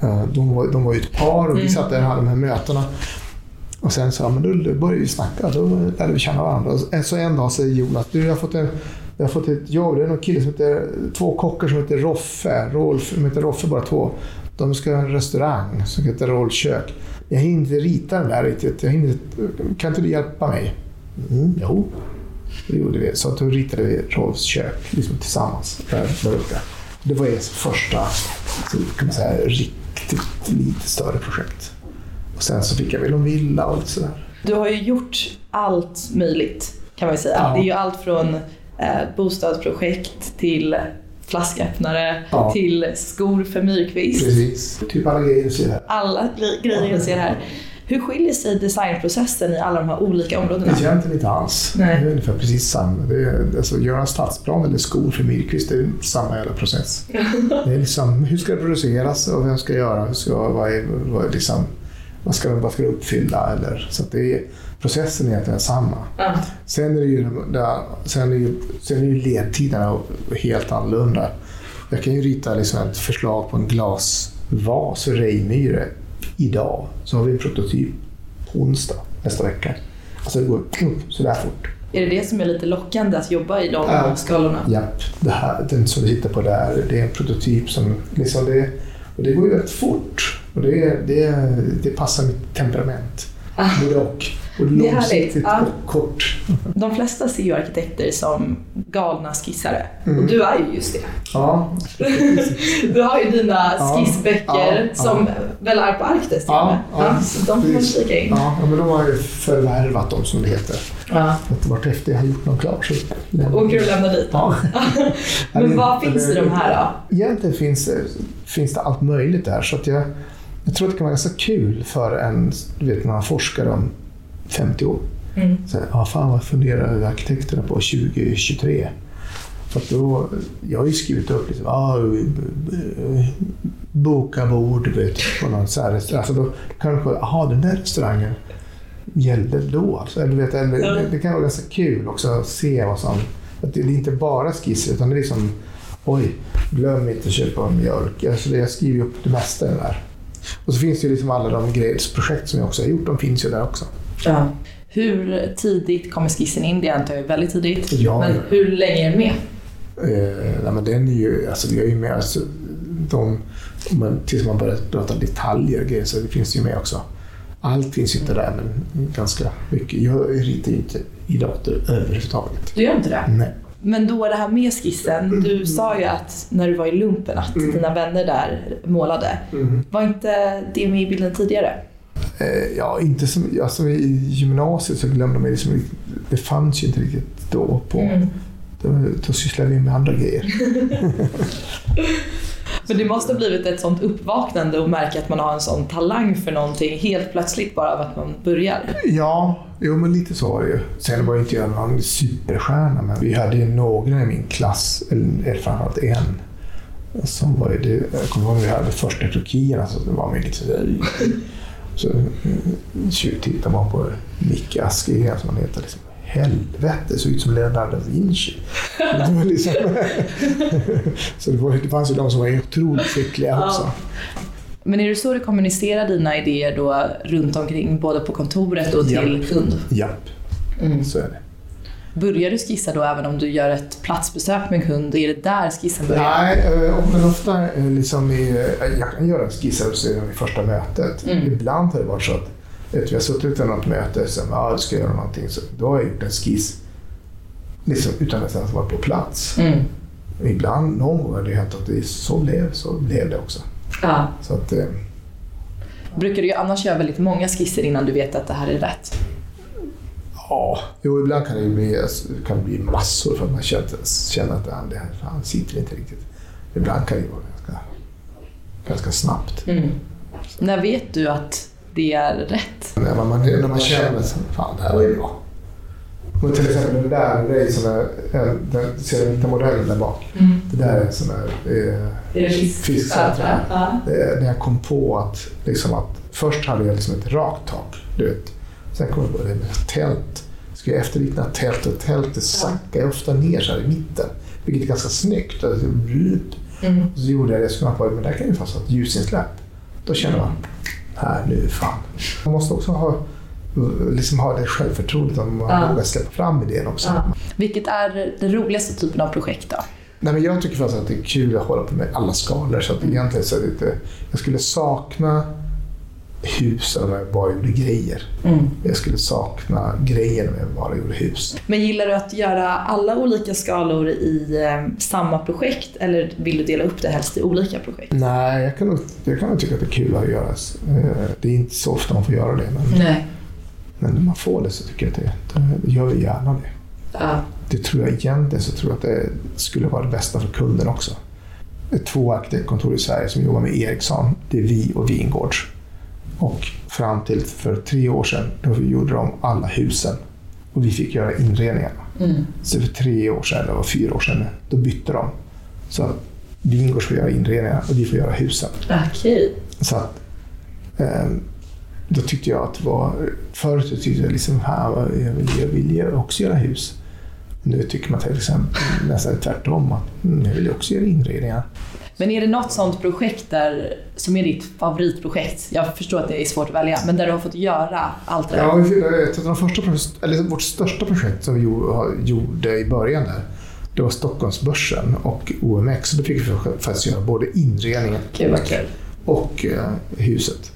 [SPEAKER 1] eh, de var, de var ju ett par och vi
[SPEAKER 2] Mm.
[SPEAKER 1] satt där och hade de här mötena. Och sen så, ja, men då började vi snacka, då lärde vi känna varandra. Så en dag säger Jonas, du jag har fått, en, jag har fått ett jobb, det är någon kille som heter, två kockar som heter Roffe, Rolf, de heter Roffe bara två. De ska ha en restaurang som heter Rolf kök. Jag hinner inte rita den där riktigt. Jag hinner, kan inte du hjälpa mig? Mm, jo, det gjorde vi. Så att då ritade vi Rolfs kök liksom tillsammans där, där uppe. Det var ett första så kan man säga, riktigt lite större projekt. Och sen så fick jag väl en villa och lite sådär.
[SPEAKER 2] Du har ju gjort allt möjligt kan man ju säga.
[SPEAKER 1] Ja.
[SPEAKER 2] Det är ju allt från eh, bostadsprojekt till flasköppnare
[SPEAKER 1] Ja.
[SPEAKER 2] till skor för Myrkvist.
[SPEAKER 1] Precis. Typ alla grejer du ser här.
[SPEAKER 2] Alla gre- grejer jag ser här. Hur skiljer sig designprocessen i alla de här olika områdena?
[SPEAKER 1] Egentligen inte alls.
[SPEAKER 2] Nej.
[SPEAKER 1] Det är ungefär precis samma. Det är, alltså, göra en stadsplan eller skor för Myrkvist, det är samma jävla process. Det är liksom, hur ska det produceras och vem ska göra? Hur ska, vad, är, vad, är liksom, vad, ska, vad ska det uppfylla? Eller, så det är, processen är egentligen samma.
[SPEAKER 2] Ja.
[SPEAKER 1] Sen är, det ju, där, sen är, ju, sen är ju ledtiderna helt annorlunda. Jag kan ju rita liksom ett förslag på en glasvas för Reimyre idag. Så har vi en prototyp på onsdag nästa vecka. Alltså det går sådär fort.
[SPEAKER 2] Är det det som är lite lockande att jobba i de
[SPEAKER 1] Ja.
[SPEAKER 2] skalorna?
[SPEAKER 1] Japp, det här, den som vi tittar på där, det är en prototyp som liksom det, och det går ju väldigt fort. Och det, det, det passar mitt temperament.
[SPEAKER 2] Ah.
[SPEAKER 1] Både och.
[SPEAKER 2] Härligt.
[SPEAKER 1] långsiktigt
[SPEAKER 2] Ja.
[SPEAKER 1] och kort.
[SPEAKER 2] De flesta ser ju arkitekter som galna skissare.
[SPEAKER 1] Mm.
[SPEAKER 2] Och du är ju just det.
[SPEAKER 1] Ja,
[SPEAKER 2] Du har ju dina
[SPEAKER 1] Ja.
[SPEAKER 2] skissböcker
[SPEAKER 1] Ja.
[SPEAKER 2] som väl är på Arktis och
[SPEAKER 1] Ja. Ja.
[SPEAKER 2] Så de får man kika in.
[SPEAKER 1] Ja, men de har ju förvärvat dem som det heter.
[SPEAKER 2] Ja.
[SPEAKER 1] Vartefter jag har gjort någon klar så...
[SPEAKER 2] Åker du lämna dit
[SPEAKER 1] Ja.
[SPEAKER 2] Men vad finns i de här då?
[SPEAKER 1] Egentligen finns det, finns det allt möjligt där. Så att jag, Jag tror att det kan vara ganska kul för en, du vet när man forskar om 50 år.
[SPEAKER 2] Mm.
[SPEAKER 1] Så ah, fan vad funderar arkitekterna på 2023? För då, jag har ju skrivit upp liksom, ah, boka bord vet, på någon så här restaurang. Alltså då kanske, jaha den där restaurangen gällde då. Alltså, eller, vet, eller,
[SPEAKER 2] Ja.
[SPEAKER 1] det, det kan vara ganska kul också att se vad som... Att det är inte bara skisser utan det är liksom, oj, glöm inte att köpa mjölk. Alltså, det, jag skriver upp det mesta där. Och så finns det ju liksom alla de grejsprojekt som jag också har gjort, de finns ju där också.
[SPEAKER 2] Ja. Hur tidigt kommer skissen in? Det antar jag är väldigt tidigt.
[SPEAKER 1] Ja,
[SPEAKER 2] men hur länge är den med?
[SPEAKER 1] Eh, nej, men den är ju, alltså vi har ju med, alltså, de, man, tills man börjar prata detaljer grejer så det finns ju med också. Allt finns ju inte där, men ganska mycket. Jag ritar ju inte i dator överhuvudtaget.
[SPEAKER 2] Du gör inte det?
[SPEAKER 1] Nej.
[SPEAKER 2] Men då det här med skissen. Du sa ju att när du var i lumpen att
[SPEAKER 1] Mm.
[SPEAKER 2] dina vänner där målade. Var inte det med i bilden tidigare?
[SPEAKER 1] Eh, ja, inte som, alltså i gymnasiet så glömde man liksom, det fanns ju inte riktigt då. på
[SPEAKER 2] Mm.
[SPEAKER 1] Då, då sysslade vi med andra grejer.
[SPEAKER 2] Men det måste ha blivit ett sånt uppvaknande och märka att man har en sån talang för någonting helt plötsligt bara av att man börjar.
[SPEAKER 1] Ja, jo men lite så var det ju. Sen var ju inte jag någon superstjärna, men vi hade ju några i min klass, eller framförallt en, som var ju det. Jag kommer ihåg när vi hade första krokierna så det var man lite sådär... Så mm, tjuvtittade man på Micke Askegren som han heter. Liksom, Helvete, såg ut som Leonardo da Vinci. Det var liksom, så det, var, det fanns ju de som var otroligt skickliga
[SPEAKER 2] Ja.
[SPEAKER 1] också.
[SPEAKER 2] Men är det så du kommunicerar dina idéer då runt omkring, både på kontoret och till kund?
[SPEAKER 1] Japp,
[SPEAKER 2] Mm.
[SPEAKER 1] så är det.
[SPEAKER 2] Börjar du skissa då även om du gör ett platsbesök med en kund? Är det där skissen börjar?
[SPEAKER 1] Nej, eh, men ofta eh, liksom i, eh, jag kan göra skisser så i första mötet.
[SPEAKER 2] Mm.
[SPEAKER 1] Ibland har det varit så att vet, vi har suttit i något möte och sagt du ska göra någonting. Så då har jag gjort en skiss liksom, utan att ens vara på plats.
[SPEAKER 2] Mm.
[SPEAKER 1] Ibland, någon gång har det hänt att det så blev, så blev det också.
[SPEAKER 2] Ja.
[SPEAKER 1] Så att, eh,
[SPEAKER 2] Brukar du annars göra väldigt många skisser innan du vet att det här är rätt?
[SPEAKER 1] Ja, jo, ibland kan det bli, alltså, det kan bli massor för att man känner, att ah, det här fan, sitter inte riktigt. Ibland kan det vara ganska, ganska snabbt.
[SPEAKER 2] Mm. När vet du att det är rätt?
[SPEAKER 1] När man, när man känner att fan, det här var ju bra. Men till exempel den där, det är ju sån där, eh, den, ser du inte modellen där bak? Det där är en sån där eh,
[SPEAKER 2] Är det
[SPEAKER 1] fisksätra.
[SPEAKER 2] Ja.
[SPEAKER 1] Det är När jag kom på att, liksom att först hade jag liksom ett rakt tak, du vet. Sen kom jag på det med tält. Ska jag efterlikna tält och tältet sackar ofta ner så här i mitten. Vilket är ganska snyggt. Alltså.
[SPEAKER 2] Mm.
[SPEAKER 1] Så gjorde jag det, så kom jag på men där kan ju fast ett ljusinsläpp. Då känner man, här nu fan. Man måste också ha, liksom ha det självförtroendet om man
[SPEAKER 2] Ja.
[SPEAKER 1] vågar släppa fram idén också.
[SPEAKER 2] Ja. Vilket är den roligaste typen av projekt då?
[SPEAKER 1] Nej, men jag tycker faktiskt att det är kul att hålla på med alla skalor. Så att egentligen så är det lite, jag skulle sakna husen om jag bara gjorde grejer.
[SPEAKER 2] Mm.
[SPEAKER 1] Jag skulle sakna grejer om jag bara gjorde hus.
[SPEAKER 2] Men gillar du att göra alla olika skalor i eh, samma projekt eller vill du dela upp det helst i olika projekt?
[SPEAKER 1] Nej, jag kan jag kan tycka att det är kul att göra. Eh, Det är inte så ofta man får göra det, men,
[SPEAKER 2] Nej.
[SPEAKER 1] men när man får det så tycker jag att det, det gör vi gärna det.
[SPEAKER 2] Ja.
[SPEAKER 1] Det tror jag egentligen så tror jag att det skulle vara det bästa för kunden också. Det är två arkitektkontor i Sverige som jobbar med Ericsson. Det är vi och Vingårds. Och fram till för tre år sedan då gjorde de alla husen. Och vi fick göra inredningarna.
[SPEAKER 2] Mm.
[SPEAKER 1] Så för tre år sedan, eller fyra år sedan, då bytte de. Så att Vingårds får göra inredningarna och vi får göra husen.
[SPEAKER 2] Okej.
[SPEAKER 1] Så att, eh, då tyckte jag att det var... Förut tyckte jag liksom, här, jag vill, jag vill också göra hus. Nu tycker man till exempel nästan tvärtom. Att, mm, jag vill också göra inredningar.
[SPEAKER 2] Men är det något sånt projekt där, som är ditt favoritprojekt? Jag förstår att det är svårt att välja, men där du har fått göra allt det?
[SPEAKER 1] Ja, ett av de första, eller vårt största projekt som vi gjo- gjorde i början där, det var Stockholmsbörsen och OMX. Så då fick vi faktiskt göra både inredningen
[SPEAKER 2] Gud vad kul.
[SPEAKER 1] och eh, huset.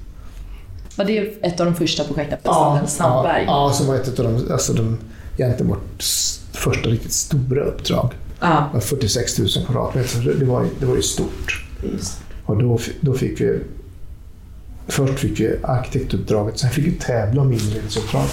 [SPEAKER 2] Var det ett av de första projekten på staden Sandberg?
[SPEAKER 1] Ja, ja, som var ett av de, alltså de, egentligen vårt första riktigt stora uppdrag.
[SPEAKER 2] Ja,
[SPEAKER 1] Det var 46 000 kvadratmeter, det var, det var ju stort.
[SPEAKER 2] just.
[SPEAKER 1] Och då, då fick vi... Först fick vi arkitektuppdraget, sen fick vi tävla om inredningsuppdraget.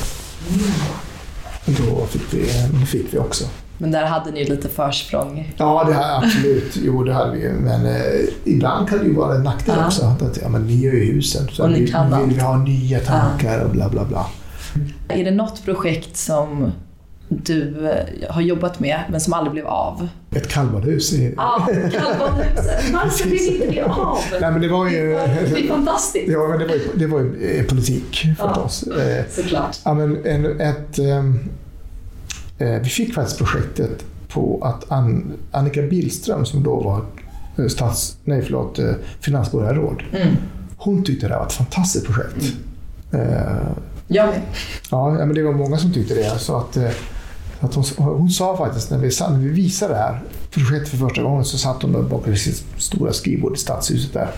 [SPEAKER 1] Och då fick vi, fick vi också
[SPEAKER 2] Men där hade ni lite försprång.
[SPEAKER 1] Ja, det här, absolut. Jo, det hade vi. Men eh, ibland kan det ju vara en nackdel
[SPEAKER 2] Ja.
[SPEAKER 1] också. Att, ja, men ni gör ju husen. Så
[SPEAKER 2] Och ni
[SPEAKER 1] vi,
[SPEAKER 2] kan
[SPEAKER 1] vill vi ha nya tankar och bla bla bla.
[SPEAKER 2] Är det något projekt som du eh, har jobbat med men som aldrig blev av?
[SPEAKER 1] Ett kallbadhus.
[SPEAKER 2] Ja, Kallbadhuset. Varför blev inte det av?
[SPEAKER 1] Nej, men det var ju...
[SPEAKER 2] Det är fantastiskt.
[SPEAKER 1] Ja, men det var ju, det var ju eh, politik för
[SPEAKER 2] Ja.
[SPEAKER 1] oss. Eh,
[SPEAKER 2] Såklart.
[SPEAKER 1] Ja, men en, ett, ehm, eh, vi fick faktiskt projektet på att Ann, Annika Billström som då var stats, nej, förlåt, finansborgarråd.
[SPEAKER 2] Mm.
[SPEAKER 1] Hon tyckte det var ett fantastiskt projekt. Eh,
[SPEAKER 2] Jag med.
[SPEAKER 1] ja, ja, men det var många som tyckte det. Så att, eh, att hon, hon sa faktiskt när vi, när vi visade det här projektet för första gången så satt hon där bakom sitt stora skrivbord i stadshuset där.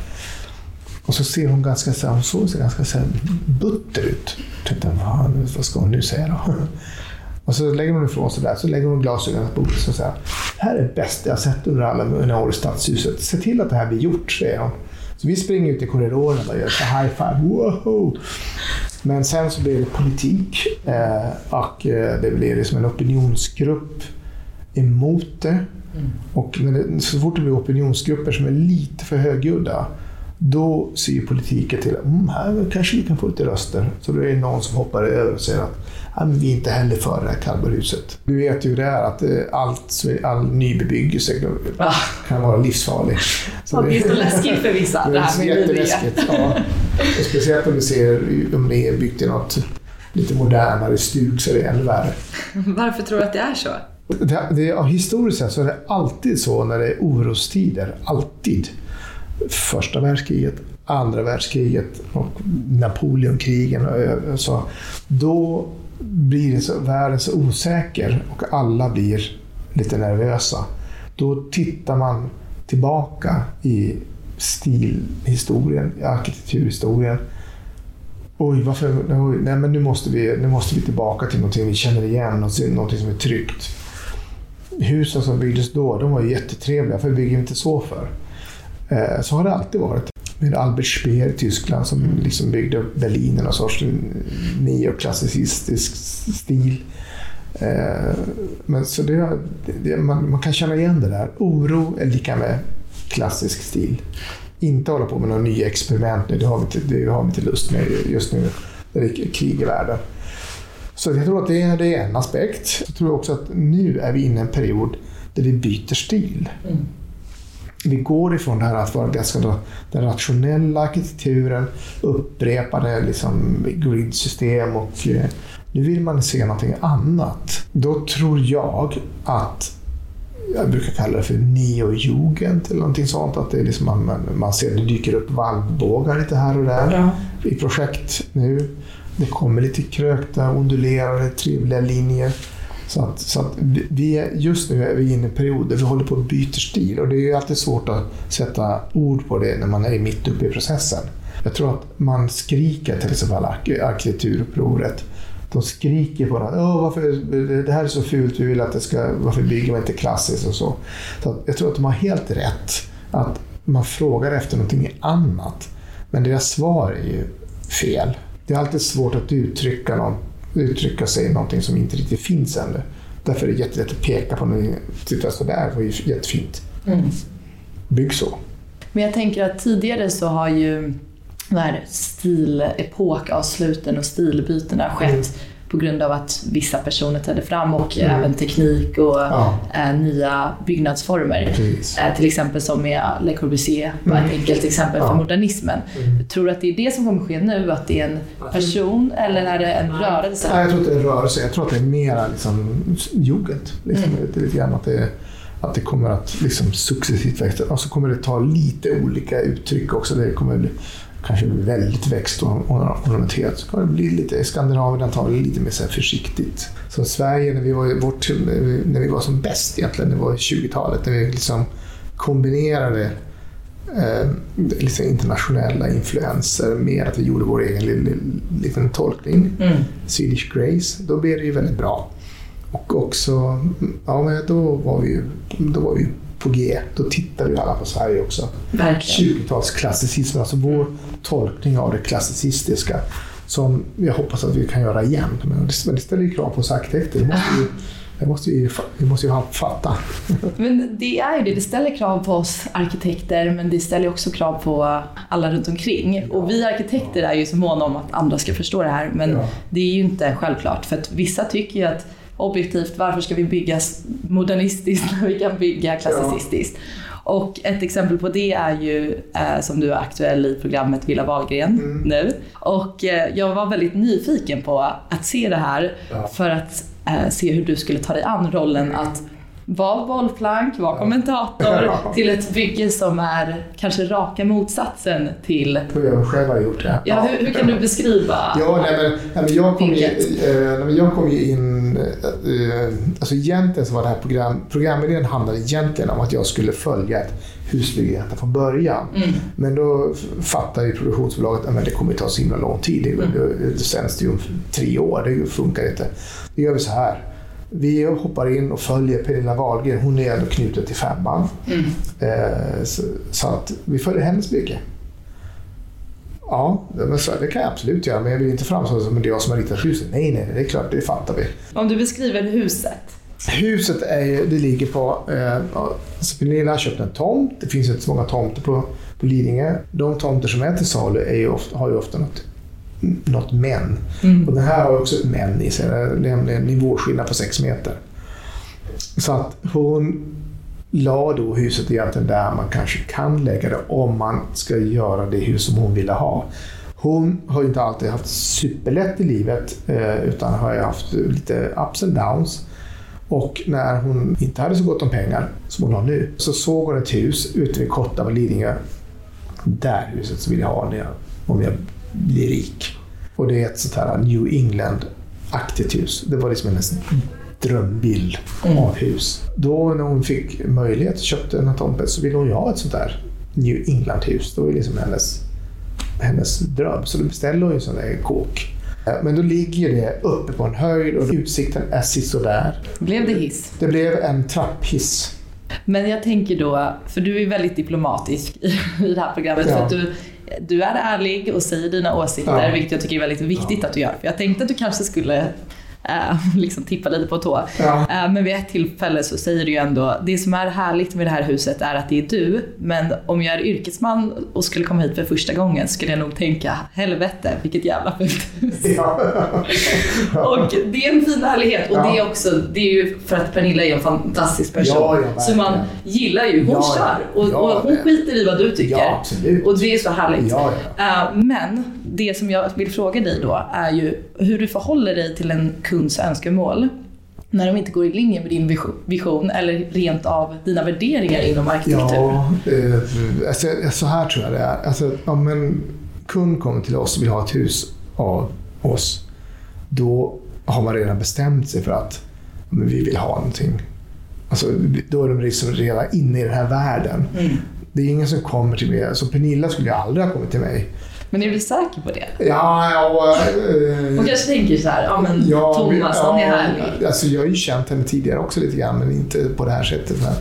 [SPEAKER 1] Och så ser hon ganska så här, hon såg sig ganska så här butter ut. Jag tänkte, vad, vad ska hon nu säga då? Och så lägger hon ifrån sig där, så lägger hon glasögonen på bordet och säger Det här är det bästa jag sett under alla mina år i stadshuset. Se till att det här blir gjort, säger hon. Så vi springer ut i korridoren och gör ett high five. Wow! Men sen så blev det politik eh, och eh, det blev liksom en opinionsgrupp emot det. Och när det, så fort det blir opinionsgrupper som är lite för högljudda då ser ju politiken till att mm, här kanske vi kan få lite röster. Så då är det någon som hoppar över och säger att "Ja, men vi är inte heller för det här kallbarhuset. Du vet ju hur det är att eh, allt, all nybebyggelse
[SPEAKER 2] Ja.
[SPEAKER 1] kan vara livsfarlig. Så
[SPEAKER 2] det är så läskigt för vissa, det här med
[SPEAKER 1] är jätteläskigt. Ja. Och speciellt om du ser om det är byggt i något lite modernare stug så är det ännu värre.
[SPEAKER 2] Varför tror du att det är så?
[SPEAKER 1] Det, det, ja, historiskt sett så är det alltid så när det är orostider. Alltid. Första världskriget, andra världskriget och Napoleonkrigen. och, Så, då blir det så, världen så osäker och alla blir lite nervösa. Då tittar man tillbaka i stilhistorien, i arkitekturhistorien. Oj, varför, oj, nej, men nu måste, vi, nu måste vi tillbaka till någonting vi känner igen, någonting någonting som är tryggt. Husen som byggdes då, de var ju jättetrevliga. Varför bygger vi inte så för? Eh, så har det alltid varit. Med Albert Speer i Tyskland som liksom byggde Berlin i någon sorts neoklassicistisk stil. Eh, men så det, det, man, man kan känna igen det där. Oro är lika med klassisk stil. Inte hålla på med några nya experiment nu. Det har vi inte, det har vi inte lust med just nu. när Det är krig i världen. Så jag tror att det är, det är en aspekt. Jag tror också att nu är vi inne i en period där vi byter stil.
[SPEAKER 2] Mm.
[SPEAKER 1] Vi går ifrån det här att vara ganska då, den rationella arkitekturen, upprepade liksom gridsystem och eh, nu vill man se någonting annat. Då tror jag att jag brukar kalla det för neojugend eller någonting sånt. Att det är liksom man, man- ser det dyker upp valvbågar lite här och där
[SPEAKER 2] Ja.
[SPEAKER 1] i projekt nu. Det kommer lite krökta, ondulerade, trevliga linjer. Så att, så att vi- är, just nu är vi inne i en period där vi håller på att byta stil och det är ju alltid svårt att sätta ord på det när man är mitt uppe i processen. Jag tror att man skriker till exempel arkitekturupproret. De skriker på att Åh, varför, det här är så fult, vi vill att det ska, varför bygger man inte klassiskt och så. så att jag tror att de har helt rätt. Att man frågar efter någonting annat. Men deras svar är ju fel. Det är alltid svårt att uttrycka, någon, uttrycka sig i någonting som inte riktigt finns ännu. Därför är det jättelätt att peka på någonting. Titta så där var ju jättefint.
[SPEAKER 2] Mm.
[SPEAKER 1] Bygg så.
[SPEAKER 2] Men jag tänker att tidigare så har ju den här stilepokavsluten och stilbytena skett på grund av att vissa personer trädde fram och
[SPEAKER 1] Mm.
[SPEAKER 2] även teknik och
[SPEAKER 1] Ja.
[SPEAKER 2] eh, nya byggnadsformer. Eh, till exempel som med Le Corbusier, var ett enkelt exempel för
[SPEAKER 1] Ja.
[SPEAKER 2] modernismen. Tror du att det är det som kommer ske nu? Att det är en person eller är det en rörelse?
[SPEAKER 1] Nej, jag tror inte det är en rörelse. Jag tror att det är mera liksom, jugend. Liksom, det är lite grann att det, att det kommer att liksom, successivt växa. Och så kommer det ta lite olika uttryck också. Det kommer kanske väldigt växt och ornamenterat. Så kommer det bli lite, Skandinavien tar det lite mer så försiktigt. Så Sverige, när vi var, vårt, när vi var som bäst egentligen, det var 20-talet, när vi liksom kombinerade eh, liksom internationella influenser med att vi gjorde vår egen liten, liten tolkning.
[SPEAKER 2] Mm.
[SPEAKER 1] Swedish Grace, då blev det ju väldigt bra. Och också, ja men då var vi ju då var vi på G. Då tittade ju alla på Sverige också.
[SPEAKER 2] Verkligen.
[SPEAKER 1] 20-talsklassicismen, alltså vår tolkning av det klassicistiska som jag hoppas att vi kan göra igen. Men det, det ställer ju krav på oss arkitekter. Vi måste ju Det måste vi, vi måste ju fatta.
[SPEAKER 2] Men det är ju det, det ställer krav på oss arkitekter men det ställer också krav på alla runt omkring. Och vi arkitekter är ju så måna om att andra ska förstå det här men ja. det är ju inte självklart för att vissa tycker ju att objektivt, varför ska vi bygga modernistiskt när vi kan bygga klassicistiskt? Och ett exempel på det är ju eh, som du är aktuell i programmet Villa Wahlgren mm. nu. Och eh, jag var väldigt nyfiken på att se det här ja. för att eh, se hur du skulle ta dig an rollen att var bollplank, var kommentator till ett bygge som är kanske raka motsatsen till...
[SPEAKER 1] Hur jag själv har gjort det.
[SPEAKER 2] Ja, hur, hur kan du beskriva
[SPEAKER 1] ja, nej, men, nej, men jag, kom ju, eh, jag kom ju in... Eh, alltså egentligen så var det här program, programidén handlade egentligen om att jag skulle följa ett husbygge från början. Mm. Men då fattade ju produktionsbolaget att det kommer att ta så himla lång tid. Det, mm. det, det sänds ju om tre år, det funkar inte. Då gör vi så här vi hoppar in och följer Pernilla Wahlgren. Hon är ändå knuten till femman. Mm. Eh, så, så, att vi följer hennes bygge. Ja, men så, det kan jag absolut göra, men jag vill inte framstå som det är jag som har ritat huset. Nej, nej, det är klart, det fattar vi.
[SPEAKER 2] Om du beskriver huset?
[SPEAKER 1] Huset är, det ligger på... Eh, alltså Pernilla har köpt en tomt. Det finns inte så många tomter på, på Lidingö. De tomter som är till salu är ju ofta, har ju ofta något något men. Mm. Och den här har också ett men i sig, nämligen nivåskillnad på 6 meter. Så att hon la då huset egentligen där man kanske kan lägga det om man ska göra det hus som hon ville ha. Hon har inte alltid haft superlätt i livet eh, utan har haft lite ups and downs. Och när hon inte hade så gott om pengar som hon har nu så såg hon ett hus ute vid Kotta vid Lidingö. Där huset så vill jag ha det om jag bli rik. Och det är ett sånt här New England-aktigt hus. Det var liksom hennes drömbild mm. av hus. Då när hon fick möjlighet, köpte den här tomten, så ville hon ju ha ett sånt där New England-hus. Det var liksom hennes, hennes dröm. Så då beställde hon ju en sån där kåk. Men då ligger det uppe på en höjd och utsikten är sisådär.
[SPEAKER 2] Blev det hiss?
[SPEAKER 1] Det blev en trapphiss.
[SPEAKER 2] Men jag tänker då, för du är väldigt diplomatisk i det här programmet. Ja. För att du du är ärlig och säger dina åsikter, ja. vilket jag tycker är väldigt viktigt ja. att du gör. För jag tänkte att du kanske skulle äh, liksom tippa lite på tå. Ja. Äh, men vid ett tillfälle så säger du ju ändå, det som är härligt med det här huset är att det är du, men om jag är yrkesman och skulle komma hit för första gången skulle jag nog tänka, helvete vilket jävla fult hus. Ja. och det är en fin ärlighet och det är också, det är ju för att Pernilla är en fantastisk person. så man gillar ju, hon kör och, och, hon skiter i vad du tycker. och det är så härligt. Uh, men det som jag vill fråga dig då är ju hur du förhåller dig till en kunds önskemål när de inte går i linje med din vision eller rent av dina värderingar inom arkitektur?
[SPEAKER 1] Ja, eh, alltså, så här tror jag det är. Alltså, om en kund kommer till oss och vill ha ett hus av oss, då har man redan bestämt sig för att men vi vill ha någonting. Alltså, då är de liksom redan inne i den här världen. Mm. Det är ingen som kommer till mig. Alltså Pernilla skulle ju aldrig ha kommit till mig
[SPEAKER 2] men är du säker på det?
[SPEAKER 1] Ja, ja
[SPEAKER 2] äh, Hon kanske tänker så här, ja men ja, Thomas ja, han är härlig.
[SPEAKER 1] Alltså jag har ju känt henne tidigare också lite grann, men inte på det här sättet. Men,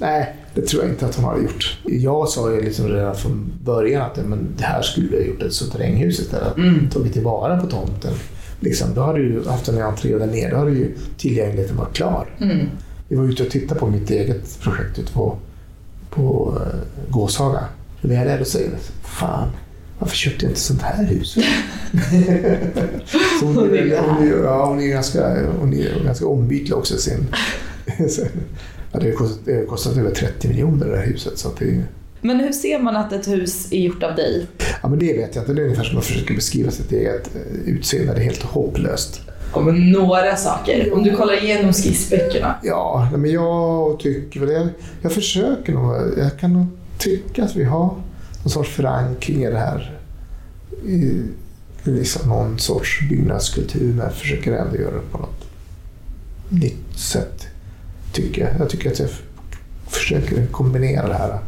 [SPEAKER 1] nej, det tror jag inte att hon har gjort. Jag sa ju liksom redan från början att men det här skulle vi ha gjort ett suterränghus istället. Mm. Tagit tillvara på tomten. Liksom, då hade du haft en entré där nere, då hade ju tillgängligheten varit klar. Mm. Vi var ute och tittade på mitt eget projekt ute på, på uh, Gåshaga. Vi är där och säger, fan, varför köpte jag inte sånt här hus? så hon, är, hon, är, ja, hon, är ganska, hon är ganska ombytlig också. Sin, ja, det har kostat, kostat över 30 miljoner det här huset. Så det,
[SPEAKER 2] men hur ser man att ett hus är gjort av dig?
[SPEAKER 1] Ja, men det vet jag inte. Det är ungefär som att försöka beskriva sitt eget eh, utseende. Det är helt hopplöst.
[SPEAKER 2] Ja, men några saker. Om du kollar igenom skissböckerna.
[SPEAKER 1] Ja, men jag tycker väl... Jag, jag försöker nog. Jag kan nog tycka att vi har någon sorts förankring i det här. I liksom någon sorts byggnadskultur, men jag försöker ändå göra det på något nytt sätt. Tycker jag. jag tycker att jag försöker kombinera det här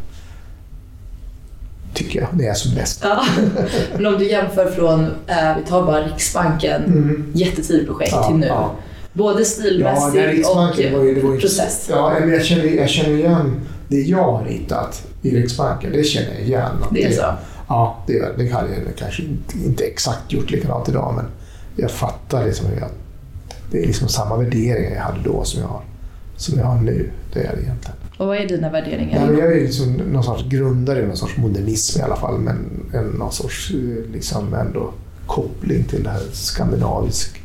[SPEAKER 1] tycker jag. Det är som bäst.
[SPEAKER 2] Ja. Men om du jämför från, eh, vi tar bara Riksbanken, mm. jättetidigt projekt ja, till nu. Ja. Både stilmässigt ja, och var ju, var process.
[SPEAKER 1] Ja, jag känner, jag känner igen det jag har hittat i Riksbanken, det känner jag igen.
[SPEAKER 2] Det är så?
[SPEAKER 1] Ja, det, det hade jag kanske inte, inte exakt gjort likadant idag, men jag fattar liksom hur jag det är liksom samma värderingar jag hade då som jag har, som jag har nu. Det är det egentligen.
[SPEAKER 2] Och vad är dina värderingar?
[SPEAKER 1] Ja, jag är liksom någon sorts grundare i någon sorts modernism i alla fall, men en, någon sorts eh, liksom ändå koppling till det här skandinavisk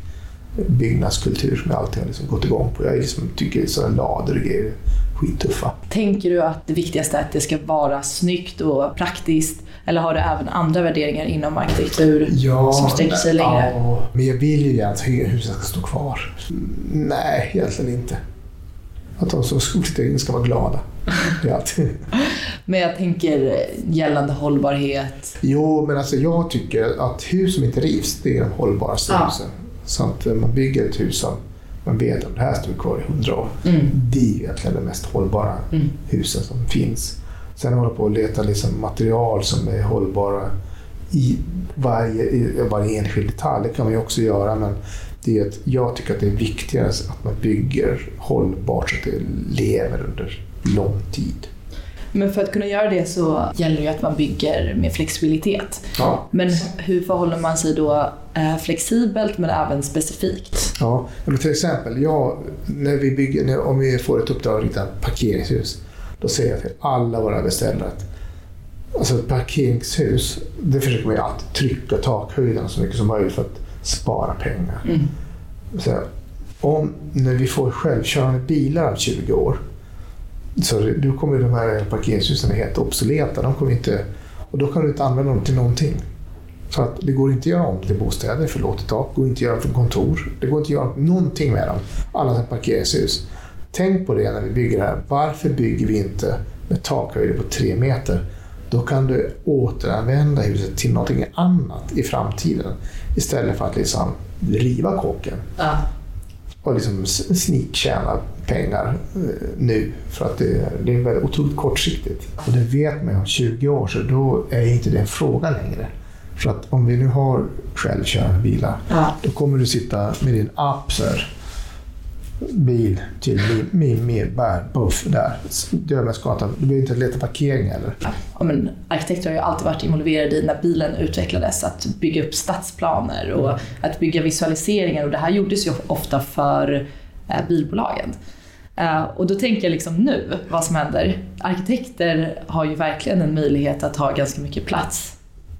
[SPEAKER 1] byggnadskultur som jag alltid har liksom gått igång på. Jag liksom, tycker sådana lador och grejer är skittuffa.
[SPEAKER 2] Tänker du att det viktigaste är att det ska vara snyggt och praktiskt? Eller har du även andra värderingar inom arkitektur
[SPEAKER 1] Ja,
[SPEAKER 2] som sträcker sig längre?
[SPEAKER 1] ja, men jag vill ju att huset ska stå kvar. Nej, egentligen inte. Att de som ska flytta in ska vara glada.
[SPEAKER 2] Men jag tänker gällande hållbarhet.
[SPEAKER 1] Jo, men alltså jag tycker att hus som inte rivs, det är de hållbaraste
[SPEAKER 2] Ja.
[SPEAKER 1] husen. Så att eh, man bygger ett hus som man vet att det här står kvar i hundra år.
[SPEAKER 2] Mm.
[SPEAKER 1] Det är ju egentligen de mest hållbara
[SPEAKER 2] Mm.
[SPEAKER 1] husen som finns. Sen hålla på och leta liksom material som är hållbara i varje, i varje enskild detalj. Det kan man ju också göra, men det är att jag tycker att det är viktigare att man bygger hållbart så att det lever under lång tid.
[SPEAKER 2] Men för att kunna göra det så gäller det att man bygger med flexibilitet.
[SPEAKER 1] Ja.
[SPEAKER 2] Men hur förhåller man sig då eh, flexibelt men även specifikt?
[SPEAKER 1] Ja, men till exempel, jag, när vi bygger, när, om vi får ett uppdrag att rita parkeringshus, då säger jag till alla våra beställare att alltså ett parkeringshus, det försöker man ju alltid trycka takhöjden så mycket som möjligt för att spara pengar.
[SPEAKER 2] Mm.
[SPEAKER 1] Så om, när vi får självkörande bilar om 20 år, så då kommer de här parkeringshusen helt obsoleta. De kommer inte, och då kan du inte använda dem till någonting. Så att det går inte att göra om till bostäder, förlåt ett tak. Det går inte att göra för kontor. Det går inte att göra någonting med dem, annat än parkeringshus. Tänk på det när vi bygger det här. Varför bygger vi inte med takhöjder på tre meter? Då kan du återanvända huset till någonting annat i framtiden istället för att liksom riva kåken
[SPEAKER 2] Ja.
[SPEAKER 1] och liksom sniktjäna pengar eh, nu. För att det, det är väldigt otroligt kortsiktigt. Och det vet man om 20 år, så då är inte det en fråga längre. För att om vi nu har självkörande bilar,
[SPEAKER 2] Ja.
[SPEAKER 1] då kommer du sitta med din app så här, bil till min, min medbär, buff, där. Dödmästsgatan. Du behöver inte leta parkering heller.
[SPEAKER 2] Ja, men arkitekter har ju alltid varit involverade i när bilen utvecklades, att bygga upp stadsplaner och att bygga visualiseringar och det här gjordes ju ofta för eh, bilbolagen. Eh, och då tänker jag liksom nu, vad som händer. Arkitekter har ju verkligen en möjlighet att ha ganska mycket plats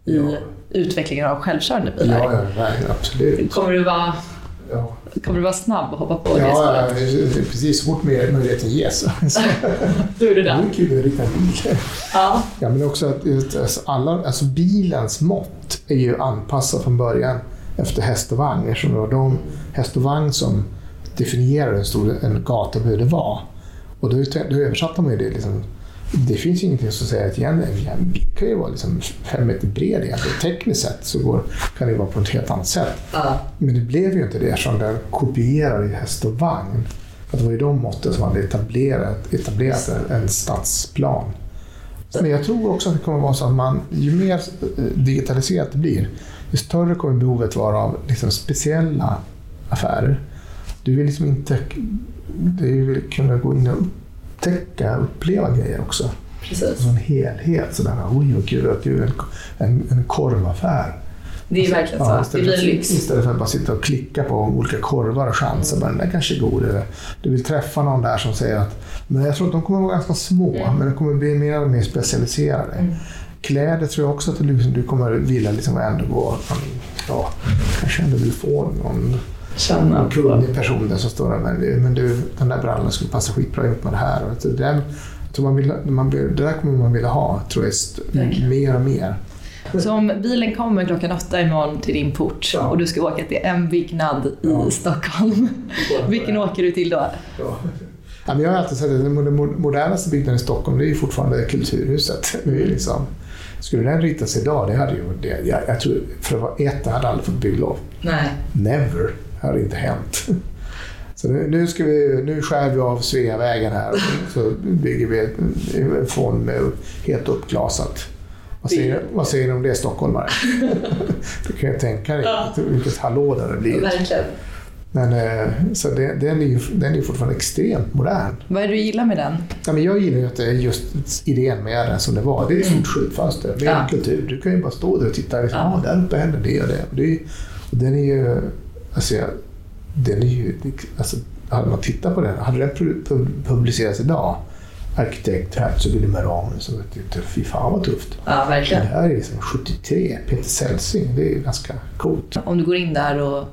[SPEAKER 2] i
[SPEAKER 1] Ja.
[SPEAKER 2] utvecklingen av självkörande bilar.
[SPEAKER 1] Ja, ja, absolut.
[SPEAKER 2] Kommer, du vara,
[SPEAKER 1] Ja.
[SPEAKER 2] kommer du vara snabb och hoppa på det
[SPEAKER 1] Ja,
[SPEAKER 2] spåret?
[SPEAKER 1] ja, precis. Så fort möjligheten ges.
[SPEAKER 2] Då är du
[SPEAKER 1] det
[SPEAKER 2] där.
[SPEAKER 1] är kul att rita en bil.
[SPEAKER 2] Ja.
[SPEAKER 1] Ja, men också att alltså, alla, alltså bilens mått är ju anpassat från början efter häst och vagn eftersom det var de häst och vagn som definierade hur stor en gata behövde vara. Och då, då översatte man ju det. Liksom, det finns ju ingenting som säger att en bil kan ju vara liksom fem meter bred egentligen. Tekniskt sett så går, kan det vara på ett helt annat sätt.
[SPEAKER 2] Ja.
[SPEAKER 1] Men det blev ju inte det eftersom den kopierade häst och vagn. För det var ju de måtten som hade etablerat, etablerat en, en stadsplan. Men jag tror också att det kommer vara så att man, ju mer eh, digitaliserat det blir, ju större kommer behovet vara av liksom speciella affärer. Du vill liksom inte du vill kunna gå in och upptäcka, uppleva grejer också.
[SPEAKER 2] Precis.
[SPEAKER 1] Som en helhet. Sådär, oj vad kul, vad kul en, en korvaffär.
[SPEAKER 2] Det är verkligen så.
[SPEAKER 1] Ja,
[SPEAKER 2] det blir lyx.
[SPEAKER 1] Istället för att bara sitta och klicka på olika korvar och chansa. Bara, den där kanske är god. Eller, du vill träffa någon där som säger att men jag tror att de kommer vara ganska små,
[SPEAKER 2] Mm.
[SPEAKER 1] men de kommer bli mer och mer specialiserade.
[SPEAKER 2] Mm.
[SPEAKER 1] Kläder tror jag också att du, liksom, du kommer vilja liksom ändå gå... Ja, kanske ändå vill få någon,
[SPEAKER 2] Känna på.
[SPEAKER 1] kunnig person där som står där. Men, men du, den där brallan skulle passa skitbra ihop med det här. Och jag tror man vill, man det där kommer man vilja ha, tror jag,
[SPEAKER 2] Verkligen.
[SPEAKER 1] mer och mer.
[SPEAKER 2] Så om bilen kommer klockan åtta imorgon till din port
[SPEAKER 1] Ja.
[SPEAKER 2] och du ska åka till en byggnad i
[SPEAKER 1] Ja.
[SPEAKER 2] Stockholm, vilken åker du till då?
[SPEAKER 1] Ja. Ja, men jag har alltid sagt att den mo- modernaste byggnaden i Stockholm det är ju fortfarande Kulturhuset. Det är ju liksom, skulle den ritas idag, det hade ju... Det, jag, jag tror, för att vara ett, hade aldrig fått bygglov.
[SPEAKER 2] Nej.
[SPEAKER 1] Never. Det hade inte hänt. Så nu, nu, ska vi, nu skär vi av Sveavägen här och så bygger vi en- fond med helt uppglasat. Vad säger, vad säger ni om det stockholmare? Du kan ju tänka dig
[SPEAKER 2] Ja.
[SPEAKER 1] vilket hallå det hade blivit.
[SPEAKER 2] Verkligen.
[SPEAKER 1] Men, eh, så det, den, är ju, den är fortfarande extremt modern.
[SPEAKER 2] Vad är det du gillar med den?
[SPEAKER 1] Ja, men jag gillar ju att det är just idén med den som det var. Det är ett stort skyltfönster med
[SPEAKER 2] Ja.
[SPEAKER 1] kultur. Du kan ju bara stå där och titta. Liksom,
[SPEAKER 2] Ja.
[SPEAKER 1] ah, där uppe händer det och det. Och det och den är ju... Alltså jag, den är ju, alltså, hade man tittat på den, hade den pu- pu- publicerats idag, arkitekt Herzog i så vet jag, fy fan vad tufft.
[SPEAKER 2] Ja,
[SPEAKER 1] Men
[SPEAKER 2] verkligen.
[SPEAKER 1] det här är liksom 73, Peter Celsing, det är ganska coolt.
[SPEAKER 2] Om du går in där och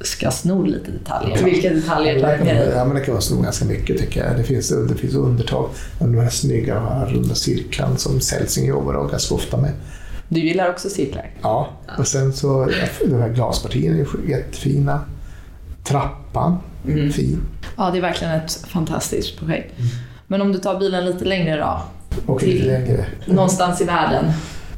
[SPEAKER 2] ska sno lite detaljer. Vilka detaljer med dig?
[SPEAKER 1] Ja, men det kan vara nog ganska mycket tycker jag. Det finns, det finns undertag, de här snygga runda cirklarna som Celsing jobbar och ganska ofta med.
[SPEAKER 2] Du gillar också cirklar?
[SPEAKER 1] Ja, och sen så de här glaspartierna är jättefina. Trappan,
[SPEAKER 2] Mm.
[SPEAKER 1] fin.
[SPEAKER 2] Ja, det är verkligen ett fantastiskt projekt. Men om du tar bilen lite längre då?
[SPEAKER 1] Och lite
[SPEAKER 2] Till-
[SPEAKER 1] längre.
[SPEAKER 2] Någonstans i världen?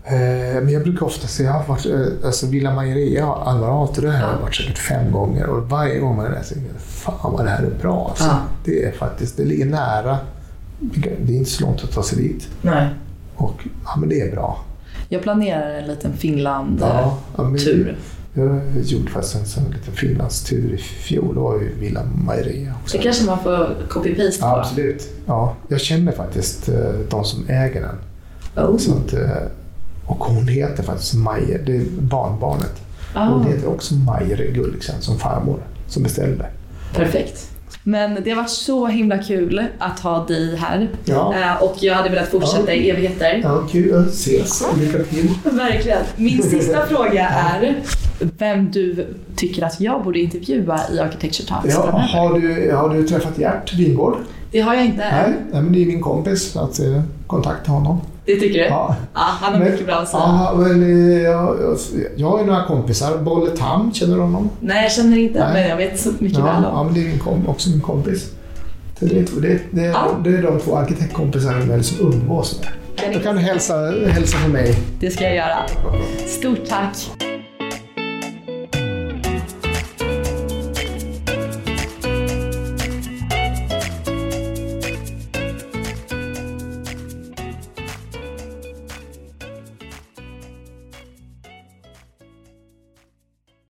[SPEAKER 1] Eh, men jag brukar ofta säga, jag har varit, eh, alltså Villa Majeria, Alvarato, det här har jag varit säkert fem gånger och varje gång man är där så tänker jag, fan vad det här är bra. Alltså,
[SPEAKER 2] Ja.
[SPEAKER 1] Det är faktiskt, det ligger nära. Det är inte så långt att ta sig dit.
[SPEAKER 2] Nej.
[SPEAKER 1] Och ja, men det är bra.
[SPEAKER 2] Jag planerar en liten Finland-tur.
[SPEAKER 1] Ja, men Jag gjorde faktiskt en sån liten Finlandstur i fjol. Det var ju Villa Majeria också.
[SPEAKER 2] Det kanske man får copy-paste på.
[SPEAKER 1] Ja, absolut. Ja, jag känner faktiskt eh, de som äger den.
[SPEAKER 2] Oh.
[SPEAKER 1] Så att, eh, och hon heter faktiskt Majer, det är barnbarnet.
[SPEAKER 2] Ah,
[SPEAKER 1] Hon heter också Majer Gulliksen som farmor som beställde.
[SPEAKER 2] perfekt. Men det har varit så himla kul att ha dig här.
[SPEAKER 1] Ja.
[SPEAKER 2] Eh, Och jag hade velat fortsätta i evigheter.
[SPEAKER 1] Ja, kul att ses. Lycka till.
[SPEAKER 2] Verkligen. Min sista fråga är vem du tycker att jag borde intervjua i Architecture Talks
[SPEAKER 1] Ja, har, du, har du träffat Gert Wingård?
[SPEAKER 2] Det har jag inte.
[SPEAKER 1] Nej, nej, men det är min kompis. Så att, eh, kontakta honom.
[SPEAKER 2] Det tycker du? Ja,
[SPEAKER 1] Ja.
[SPEAKER 2] han har
[SPEAKER 1] Men-
[SPEAKER 2] mycket bra att säga.
[SPEAKER 1] Ja, men, eh, jag, jag, jag har ju några kompisar. Bolle Tam, känner du honom?
[SPEAKER 2] Nej, jag känner inte,
[SPEAKER 1] Nej.
[SPEAKER 2] men jag vet så mycket
[SPEAKER 1] Ja,
[SPEAKER 2] väl
[SPEAKER 1] ja
[SPEAKER 2] om.
[SPEAKER 1] men det är min också min kompis. Det, det, det,
[SPEAKER 2] Ja.
[SPEAKER 1] det är de två arkitektkompisarna som umgås med. Då kan du hälsa, hälsa från mig.
[SPEAKER 2] Det ska jag göra. Stort tack!